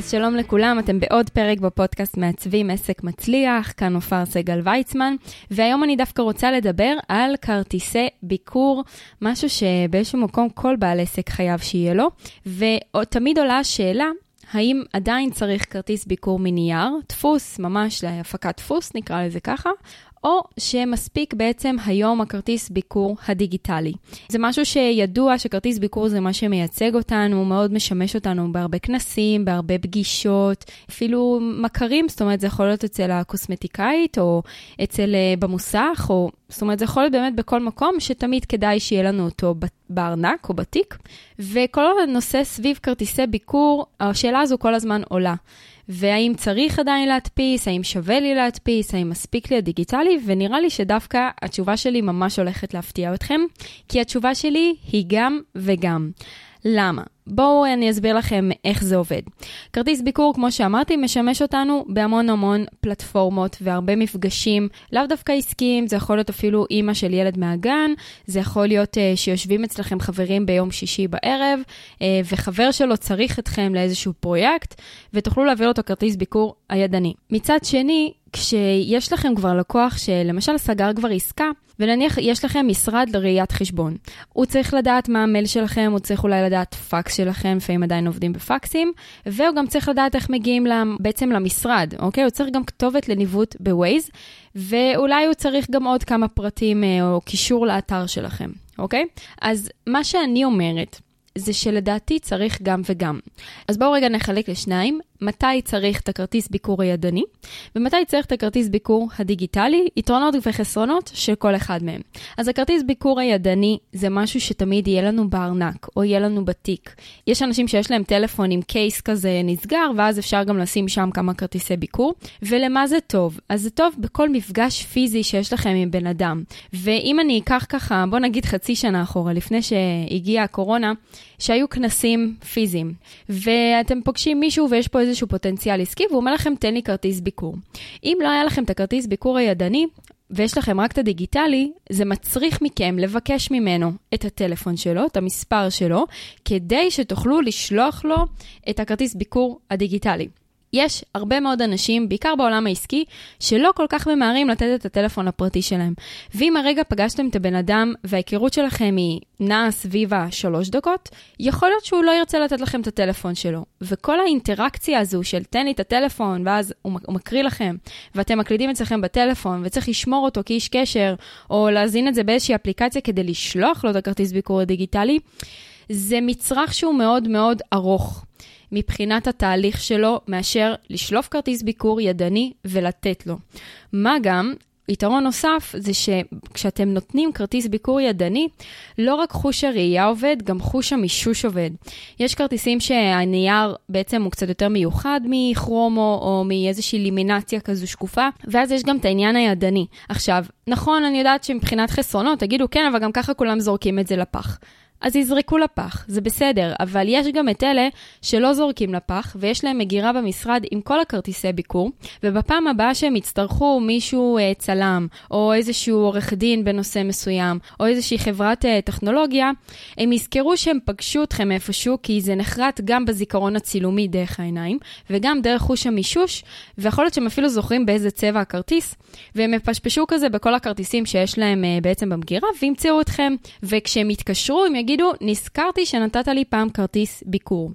אז שלום לכולם, אתם בעוד פרק בפודקאסט מעצבים עסק מצליח, כאן עופר סגל ויצמן, והיום אני דווקא רוצה לדבר על כרטיסי ביקור, משהו שבאיזשהו מקום כל בעל עסק חייב שיהיה לו, ותמיד עולה השאלה, האם עדיין צריך כרטיס ביקור מנייר, דפוס, ממש להפקת דפוס, נקרא לזה ככה, או שמספיק בעצם היום הכרטיס ביקור הדיגיטלי. זה משהו שידוע שכרטיס ביקור זה מה שמייצג אותנו, מאוד משמש אותנו בהרבה כנסים, בהרבה פגישות, אפילו מכרים, זאת אומרת זה יכול להיות אצל הקוסמטיקאית או אצל אה, במוסך, או זאת אומרת זה יכול להיות באמת בכל מקום שתמיד כדאי שיהיה לנו אותו בארנק או בתיק. וכל הנושא סביב כרטיסי ביקור, השאלה הזו כל הזמן עולה. והאם צריך עדיין להדפיס, האם שווה לי להדפיס, האם מספיק לי הדיגיטלי, ונראה לי שדווקא התשובה שלי ממש הולכת להפתיע אתכם, כי התשובה שלי היא גם וגם. למה? בואו אני אסביר לכם איך זה עובד. כרטיס ביקור, כמו שאמרתי, משמש אותנו בהמון המון פלטפורמות והרבה מפגשים, לאו דווקא עסקיים, זה יכול להיות אפילו אימא של ילד מהגן, זה יכול להיות uh, שיושבים אצלכם חברים ביום שישי בערב, uh, וחבר שלו צריך אתכם לאיזשהו פרויקט, ותוכלו להעביר אותו כרטיס ביקור הידני. מצד שני, כשיש לכם כבר לקוח שלמשל סגר כבר עסקה, ונניח יש לכם משרד לראיית חשבון. הוא צריך לדעת מה המייל שלכם, הוא צריך אולי לדעת פקס שלכם, לפעמים עדיין עובדים בפקסים, והוא גם צריך לדעת איך מגיעים בעצם למשרד, אוקיי? הוא צריך גם כתובת לניווט בווייז, ואולי הוא צריך גם עוד כמה פרטים אה, או קישור לאתר שלכם, אוקיי? אז מה שאני אומרת, זה שלדעתי צריך גם וגם. אז בואו רגע נחלק לשניים. מתי צריך את הכרטיס ביקור הידני, ומתי צריך את הכרטיס ביקור הדיגיטלי, יתרונות וחסרונות של כל אחד מהם. אז הכרטיס ביקור הידני זה משהו שתמיד יהיה לנו בארנק, או יהיה לנו בתיק. יש אנשים שיש להם טלפון עם קייס כזה נסגר, ואז אפשר גם לשים שם כמה כרטיסי ביקור. ולמה זה טוב? אז זה טוב בכל מפגש פיזי שיש לכם עם בן אדם. ואם אני אקח ככה, בוא נגיד חצי שנה אחורה, לפני שהגיעה הקורונה, שהיו כנסים פיזיים, ואתם פוגשים מישהו ויש פה איזשהו פוטנציאל עסקי, והוא אומר לכם, תן לי כרטיס ביקור. אם לא היה לכם את הכרטיס ביקור הידני, ויש לכם רק את הדיגיטלי, זה מצריך מכם לבקש ממנו את הטלפון שלו, את המספר שלו, כדי שתוכלו לשלוח לו את הכרטיס ביקור הדיגיטלי. יש הרבה מאוד אנשים, בעיקר בעולם העסקי, שלא כל כך ממהרים לתת את הטלפון הפרטי שלהם. ואם הרגע פגשתם את הבן אדם וההיכרות שלכם היא נעה סביב השלוש דקות, יכול להיות שהוא לא ירצה לתת לכם את הטלפון שלו. וכל האינטראקציה הזו של תן לי את הטלפון, ואז הוא, מקריא לכם, ואתם מקלידים אצלכם בטלפון, וצריך לשמור אותו כאיש קשר, או להזין את זה באיזושהי אפליקציה כדי לשלוח לו את הכרטיס ביקור הדיגיטלי, זה מצרך שהוא מאוד מאוד ארוך. מבחינת התהליך שלו מאשר לשלוף כרטיס ביקור ידני ולתת לו. מה גם, יתרון נוסף זה שכשאתם נותנים כרטיס ביקור ידני, לא רק חוש הראייה עובד, גם חוש המישוש עובד. יש כרטיסים שהנייר בעצם הוא קצת יותר מיוחד מכרומו או מאיזושהי לימינציה כזו שקופה, ואז יש גם את העניין הידני. עכשיו, נכון, אני יודעת שמבחינת חסרונות, תגידו כן, אבל גם ככה כולם זורקים את זה לפח. אז יזרקו לפח, זה בסדר, אבל יש גם את אלה שלא זורקים לפח, ויש להם מגירה במשרד עם כל הכרטיסי ביקור, ובפעם הבאה שהם יצטרכו מישהו אה, צלם, או איזשהו עורך דין בנושא מסוים, או איזושהי חברת אה, טכנולוגיה, הם יזכרו שהם פגשו אתכם איפשהו, כי זה נחרט גם בזיכרון הצילומי דרך העיניים, וגם דרך חוש המישוש, ויכול להיות שהם אפילו זוכרים באיזה צבע הכרטיס, והם יפשפשו כזה בכל הכרטיסים שיש להם אה, בעצם במגירה, וימצאו אתכם, וכשהם יתקשרו, הם יגידו, יגידו, נזכרתי שנתת לי פעם כרטיס ביקור.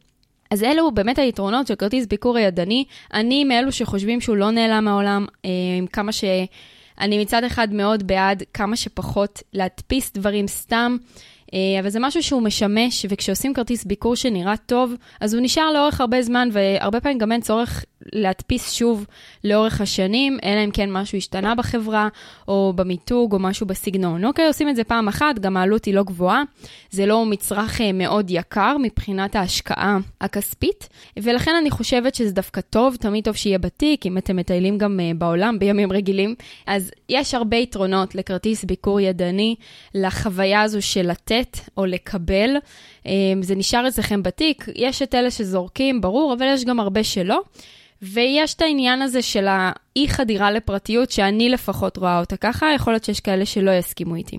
אז אלו באמת היתרונות של כרטיס ביקור הידני. אני מאלו שחושבים שהוא לא נעלם מהעולם, אה, כמה ש... אני מצד אחד מאוד בעד כמה שפחות להדפיס דברים סתם. אה, אבל זה משהו שהוא משמש, וכשעושים כרטיס ביקור שנראה טוב, אז הוא נשאר לאורך הרבה זמן, והרבה פעמים גם אין צורך להדפיס שוב לאורך השנים, אלא אם כן משהו השתנה בחברה, או במיתוג, או משהו בסגנון. אוקיי, עושים את זה פעם אחת, גם העלות היא לא גבוהה. זה לא מצרך אה, מאוד יקר מבחינת ההשקעה הכספית, ולכן אני חושבת שזה דווקא טוב, תמיד טוב שיהיה בתיק, אם אתם מטיילים גם אה, בעולם בימים רגילים. אז יש הרבה יתרונות לכרטיס ביקור ידני, לחוויה הזו של לתת. או לקבל. זה נשאר אצלכם בתיק, יש את אלה שזורקים, ברור, אבל יש גם הרבה שלא. ויש את העניין הזה של האי חדירה לפרטיות, שאני לפחות רואה אותה ככה, יכול להיות שיש כאלה שלא יסכימו איתי.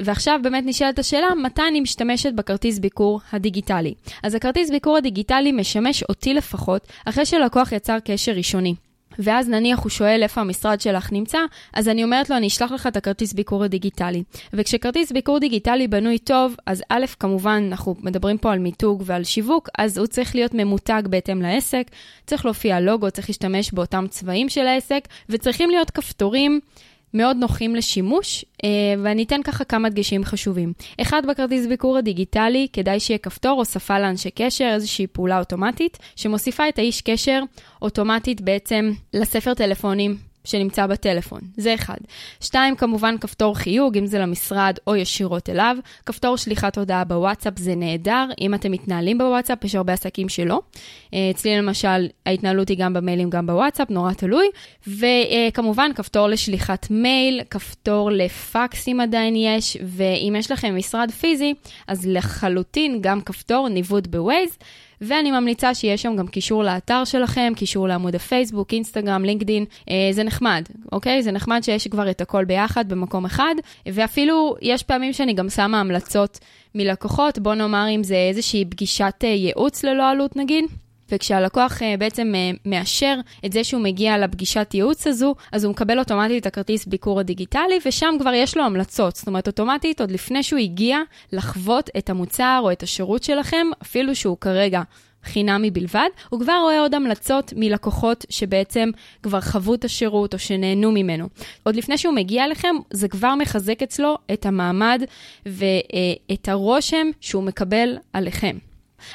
ועכשיו באמת נשאלת השאלה, מתי אני משתמשת בכרטיס ביקור הדיגיטלי? אז הכרטיס ביקור הדיגיטלי משמש אותי לפחות, אחרי שלקוח יצר קשר ראשוני. ואז נניח הוא שואל איפה המשרד שלך נמצא, אז אני אומרת לו, אני אשלח לך את הכרטיס ביקור הדיגיטלי. וכשכרטיס ביקור דיגיטלי בנוי טוב, אז א', כמובן, אנחנו מדברים פה על מיתוג ועל שיווק, אז הוא צריך להיות ממותג בהתאם לעסק, צריך להופיע לוגו, צריך להשתמש באותם צבעים של העסק, וצריכים להיות כפתורים. מאוד נוחים לשימוש, אה, ואני אתן ככה כמה דגשים חשובים. אחד, בכרטיס ביקור הדיגיטלי, כדאי שיהיה כפתור הוספה לאנשי קשר, איזושהי פעולה אוטומטית, שמוסיפה את האיש קשר אוטומטית בעצם לספר טלפונים שנמצא בטלפון, זה אחד. שתיים, כמובן כפתור חיוג, אם זה למשרד או ישירות אליו. כפתור שליחת הודעה בוואטסאפ זה נהדר, אם אתם מתנהלים בוואטסאפ, יש הרבה עסקים שלא. אה, אצלי למשל, ההתנהלות היא גם במיילים, גם בוואטסאפ, נורא תלוי. וכמובן, כפתור לשליחת מייל, כפתור לפקס אם עדיין יש, ואם יש לכם משרד פיזי, אז לחלוטין גם כפתור ניווט בווייז. ואני ממליצה שיהיה שם גם קישור לאתר שלכם, קישור לעמוד הפייסבוק, אינסטגרם, לינקדין, אה, זה נחמד, אוקיי? זה נחמד שיש כבר את הכל ביחד במקום אחד, ואפילו יש פעמים שאני גם שמה המלצות מלקוחות, בוא נאמר אם זה איזושהי פגישת אה, ייעוץ ללא עלות נגיד. וכשהלקוח uh, בעצם uh, מאשר את זה שהוא מגיע לפגישת ייעוץ הזו, אז הוא מקבל אוטומטית את הכרטיס ביקור הדיגיטלי, ושם כבר יש לו המלצות. זאת אומרת, אוטומטית, עוד לפני שהוא הגיע לחוות את המוצר או את השירות שלכם, אפילו שהוא כרגע חינמי בלבד, הוא כבר רואה עוד המלצות מלקוחות שבעצם כבר חוו את השירות או שנהנו ממנו. עוד לפני שהוא מגיע אליכם, זה כבר מחזק אצלו את המעמד ואת הרושם שהוא מקבל עליכם.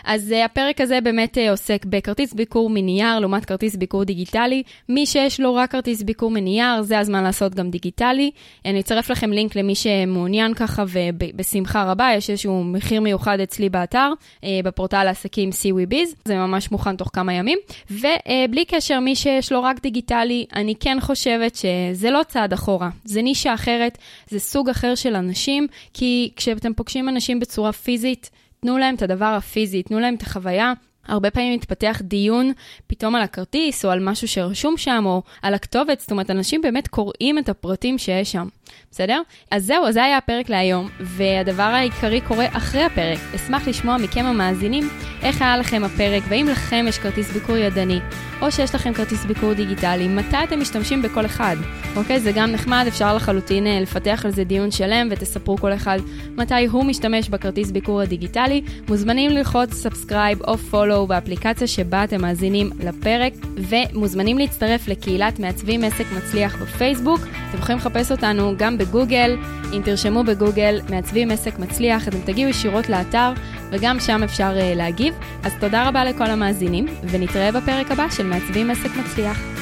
אז uh, הפרק הזה באמת uh, עוסק בכרטיס ביקור מנייר לעומת כרטיס ביקור דיגיטלי. מי שיש לו רק כרטיס ביקור מנייר, זה הזמן לעשות גם דיגיטלי. אני אצרף לכם לינק למי שמעוניין ככה, ובשמחה רבה, יש איזשהו מחיר מיוחד אצלי באתר, uh, בפורטל העסקים CWBiz, זה ממש מוכן תוך כמה ימים. ובלי uh, קשר, מי שיש לו רק דיגיטלי, אני כן חושבת שזה לא צעד אחורה, זה נישה אחרת, זה סוג אחר של אנשים, כי כשאתם פוגשים אנשים בצורה פיזית, תנו להם את הדבר הפיזי, תנו להם את החוויה. הרבה פעמים מתפתח דיון פתאום על הכרטיס, או על משהו שרשום שם, או על הכתובת, זאת אומרת, אנשים באמת קוראים את הפרטים שיש שם. בסדר? אז זהו, זה היה הפרק להיום, והדבר העיקרי קורה אחרי הפרק. אשמח לשמוע מכם המאזינים איך היה לכם הפרק, והאם לכם יש כרטיס ביקור ידני, או שיש לכם כרטיס ביקור דיגיטלי, מתי אתם משתמשים בכל אחד. אוקיי? זה גם נחמד, אפשר לחלוטין אה, לפתח על זה דיון שלם, ותספרו כל אחד מתי הוא משתמש בכרטיס ביקור הדיגיטלי. מוזמנים ללחוץ subscribe או follow באפליקציה שבה אתם מאזינים לפרק, ומוזמנים להצטרף לקהילת מעצבים עסק מצליח בפייסבוק. אתם יכולים לחפש אותנו גם בגוגל, אם תרשמו בגוגל מעצבים עסק מצליח, אתם תגיעו ישירות לאתר, וגם שם אפשר uh, להגיב. אז תודה רבה לכל המאזינים, ונתראה בפרק הבא של מעצבים עסק מצליח.